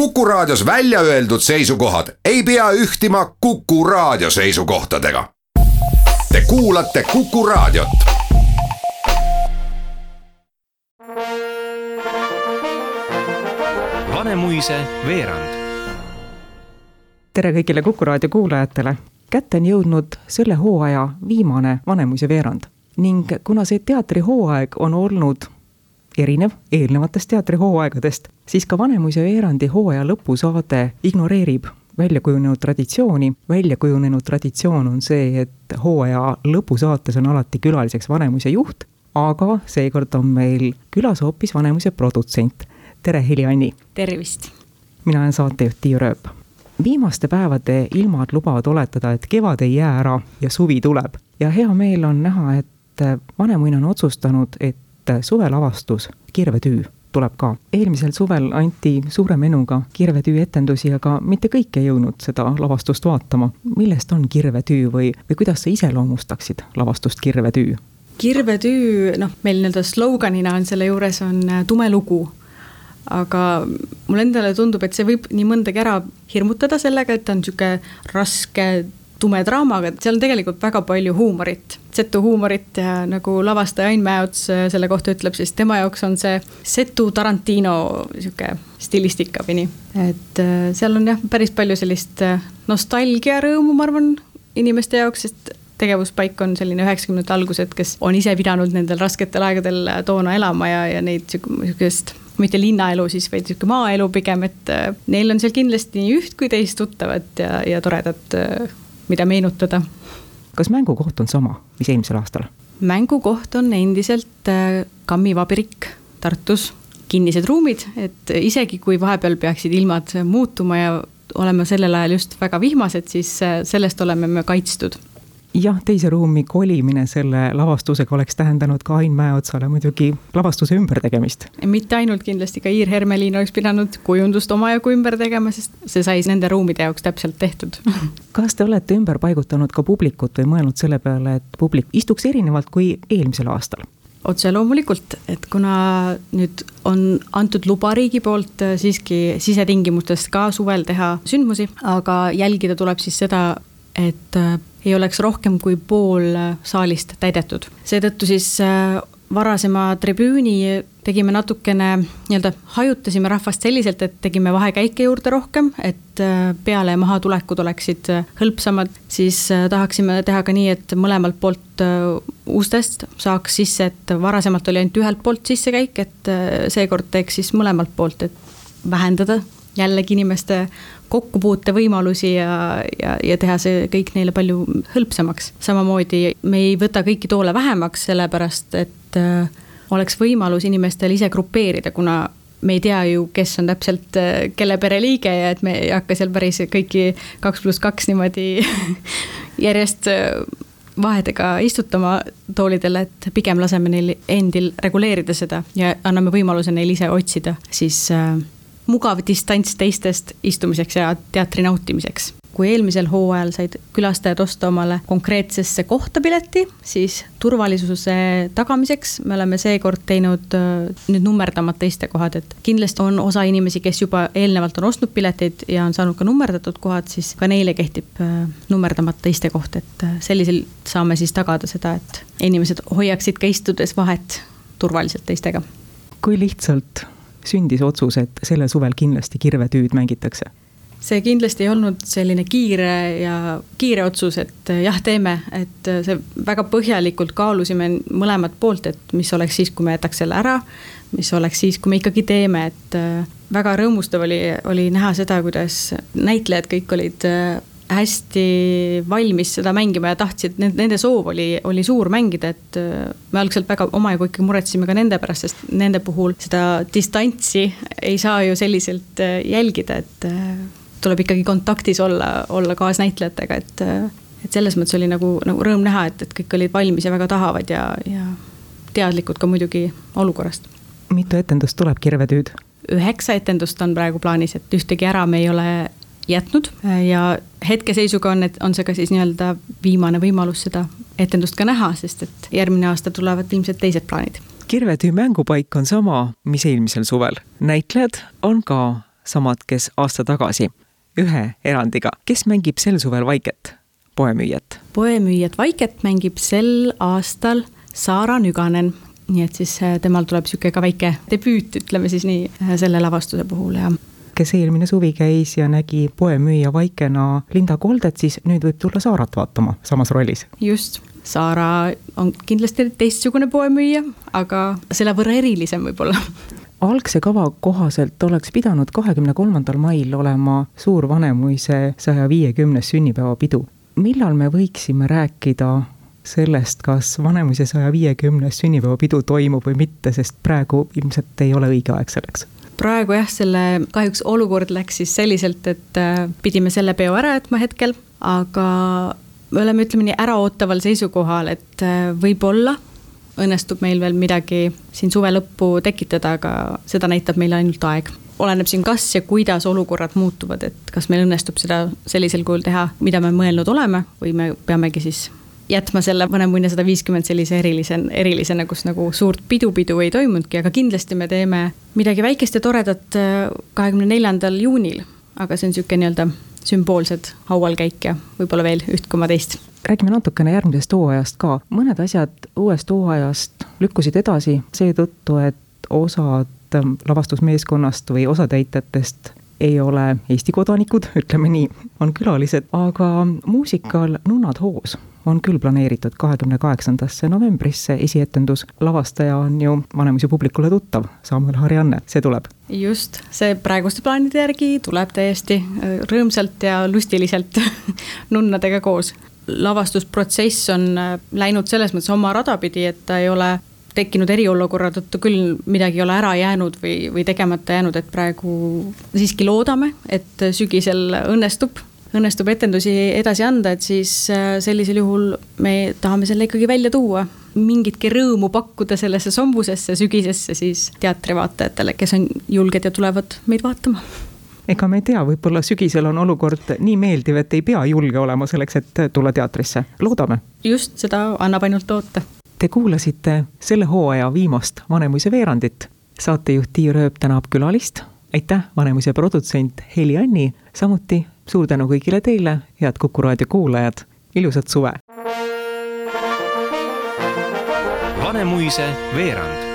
Kuku Raadios välja öeldud seisukohad ei pea ühtima Kuku Raadio seisukohtadega. Te kuulate Kuku Raadiot. Vanemuise veerand. tere kõigile Kuku Raadio kuulajatele. kätte on jõudnud selle hooaja viimane Vanemuise veerand ning kuna see teatrihooaeg on olnud erinev eelnevatest teatrihooaegadest, siis ka Vanemuise veerandi hooaja lõpusaade ignoreerib välja kujunenud traditsiooni. välja kujunenud traditsioon on see, et hooaja lõpusaates on alati külaliseks Vanemuise juht, aga seekord on meil külas hoopis Vanemuise produtsent. tere, Heli-Anni! tervist! mina olen saatejuht Tiiu Rööp. viimaste päevade ilmad lubavad oletada, et kevad ei jää ära ja suvi tuleb. ja hea meel on näha, et Vanemuine on otsustanud, et suvelavastus Kirvetüü tuleb ka. eelmisel suvel anti suure menuga Kirvetüü etendusi, aga mitte kõik ei jõudnud seda lavastust vaatama. millest on Kirvetüü või, või kuidas sa iseloomustaksid lavastust Kirvetüü? kirvetüü, noh, meil nii-öelda sloganina on selle juures on tume lugu. aga mulle endale tundub, et see võib nii mõndagi ära hirmutada sellega, et ta on niisugune raske tume draama, aga seal on tegelikult väga palju huumorit, setu huumorit ja nagu lavastaja Ain Mäeots selle kohta ütleb, siis tema jaoks on see setu Tarantino sihuke stilistika või nii. et seal on jah, päris palju sellist nostalgiarõõmu, ma arvan, inimeste jaoks, sest tegevuspaik on selline üheksakümnendate algused, kes on ise pidanud nendel rasketel aegadel toona elama ja, ja neid sihukest mitte linnaelu siis, vaid sihuke maaelu pigem, et neil on seal kindlasti nii üht kui teist tuttavat ja, ja toredat mida meenutada. kas mängukoht on sama, mis eelmisel aastal? mängukoht on endiselt äh, Kammi vabriik Tartus, kinnised ruumid, et isegi kui vahepeal peaksid ilmad muutuma ja olema sellel ajal just väga vihmased, siis äh, sellest oleme me kaitstud jah, teise ruumi kolimine selle lavastusega oleks tähendanud ka Ain Mäeotsale muidugi lavastuse ümbertegemist. mitte ainult kindlasti, ka Iir Hermeliin oleks pidanud kujundust omajagu ümber tegema, sest see sai nende ruumide jaoks täpselt tehtud kas te olete ümber paigutanud ka publikut või mõelnud selle peale, et publik istuks erinevalt kui eelmisel aastal? otse loomulikult, et kuna nüüd on antud luba riigi poolt siiski sisetingimustes ka suvel teha sündmusi, aga jälgida tuleb siis seda, et ei oleks rohkem kui pool äh, saalist täidetud. seetõttu siis äh, varasema tribüüni tegime natukene nii-öelda hajutasime rahvast selliselt, et tegime vahekäike juurde rohkem, et äh, peale- ja mahatulekud oleksid hõlpsamad. siis tahaksime teha ka nii, et mõlemalt poolt ustest saaks sisse, et varasemalt oli ainult ühelt poolt sissekäik, et seekord teeks siis mõlemalt poolt, et vähendada jällegi inimeste kokkupuutevõimalusi ja, ja, ja teha see kõik neile palju hõlpsamaks. samamoodi me ei võta kõiki toole vähemaks, sellepärast et äh, oleks võimalus inimestel ise grupeerida, kuna me ei tea ju, kes on täpselt äh, kelle pereliige ja et me ei hakka seal päris kõiki kaks pluss kaks niimoodi järjest äh, vahedega istutama toolidele, et pigem laseme neil endil reguleerida seda ja anname võimaluse neil ise otsida siis äh, mugav distants teistest istumiseks ja teatri nautimiseks. kui eelmisel hooajal said külastajad osta omale konkreetsesse kohta pileti, siis turvalisuse tagamiseks me oleme seekord teinud äh, nüüd nummerdamata istekohad, et kindlasti on osa inimesi, kes juba eelnevalt on ostnud pileteid ja on saanud ka nummerdatud kohad, siis ka neile kehtib äh, nummerdamata istekoht, et äh, sellisel saame siis tagada seda, et inimesed hoiaksid ka istudes vahet turvaliselt teistega. kui lihtsalt sündis otsus, et sellel suvel kindlasti kirvetüüd mängitakse? see kindlasti ei olnud selline kiire ja kiire otsus, et jah, teeme, et see väga põhjalikult kaalusime mõlemat poolt, et mis oleks siis, kui me jätaks selle ära. mis oleks siis, kui me ikkagi teeme, et väga rõõmustav oli, oli näha seda, kuidas näitlejad kõik olid hästi valmis seda mängima ja tahtsid, nende soov oli, oli suur mängida, et äh, me algselt väga omajagu ikka muretsesime ka nende pärast, sest nende puhul seda distantsi ei saa ju selliselt äh, jälgida, et äh, tuleb ikkagi kontaktis olla, olla kaasnäitlejatega, et, et selles mõttes oli nagu, nagu rõõm näha, et, et kõik olid valmis ja väga tahavad ja, ja teadlikud ka muidugi olukorrast. mitu etendust tuleb Kirvetüüd? üheksa etendust on praegu plaanis, et ühtegi ära me ei ole jätnud ja hetkeseisuga on, et on see ka siis nii-öelda viimane võimalus seda etendust ka näha, sest et järgmine aasta tulevad ilmselt teised plaanid. Kirvetüü mängupaik on sama, mis eelmisel suvel. näitlejad on ka samad, kes aasta tagasi. ühe erandiga, kes mängib sel suvel Vaiket, poemüüjat? poemüüjat Vaiket mängib sel aastal Saara Nüganen, nii et siis äh, temal tuleb niisugune ka väike debüüt, ütleme siis nii, äh, selle lavastuse puhul ja kes eelmine suvi käis ja nägi poemüüja Vaikena Linda Koldet, siis nüüd võib tulla Saarat vaatama samas rollis. just, Saara on kindlasti teistsugune poemüüja, aga selle võrra erilisem võib-olla algse kava kohaselt oleks pidanud kahekümne kolmandal mail olema suur Vanemuise saja viiekümnes sünnipäevapidu. millal me võiksime rääkida sellest, kas Vanemuise saja viiekümnes sünnipäevapidu toimub või mitte, sest praegu ilmselt ei ole õige aeg selleks praegu jah, selle kahjuks olukord läks siis selliselt, et äh, pidime selle peo ära jätma hetkel, aga me oleme, ütleme nii, äraootaval seisukohal, et äh, võib-olla õnnestub meil veel midagi siin suve lõppu tekitada, aga seda näitab meile ainult aeg. oleneb siin, kas ja kuidas olukorrad muutuvad, et kas meil õnnestub seda sellisel kujul teha, mida me mõelnud oleme, või me peamegi siis jätma selle Vanemuine sada viiskümmend sellise erilise, erilisena, kus nagu suurt pidu-pidu ei toimunudki, aga kindlasti me teeme midagi väikest ja toredat äh, kahekümne neljandal juunil. aga see on niisugune nii-öelda sümboolsed haualkäik ja võib-olla veel üht koma teist. räägime natukene järgmisest hooajast ka, mõned asjad uuest hooajast lükkusid edasi seetõttu, et osad ähm, lavastusmeeskonnast või osatäitjatest ei ole Eesti kodanikud, ütleme nii, on külalised, aga muusikal Nunnad hoos on küll planeeritud kahekümne kaheksandasse novembrisse esietendus. lavastaja on ju Vanemuise publikule tuttav, Samuel Harjanne, see tuleb. just, see praeguste plaanide järgi tuleb täiesti äh, rõõmsalt ja lustiliselt nunnadega koos. lavastusprotsess on äh, läinud selles mõttes oma rada pidi, et ta ei ole tekkinud eriolukorra tõttu küll midagi ei ole ära jäänud või, või tegemata jäänud, et praegu siiski loodame, et sügisel õnnestub õnnestub etendusi edasi anda, et siis äh, sellisel juhul me tahame selle ikkagi välja tuua. mingitki rõõmu pakkuda sellesse sombusesse sügisesse siis teatrivaatajatele, kes on julged ja tulevad meid vaatama ega me ei tea, võib-olla sügisel on olukord nii meeldiv, et ei pea julge olema selleks, et tulla teatrisse, loodame. just, seda annab ainult loota. Te kuulasite selle hooaja viimast Vanemuise veerandit. saatejuht Tiia Rööp tänab külalist, aitäh, Vanemuise produtsent Heli Anni, samuti suur tänu kõigile teile, head Kuku raadio kuulajad, ilusat suve! Vanemuise veerand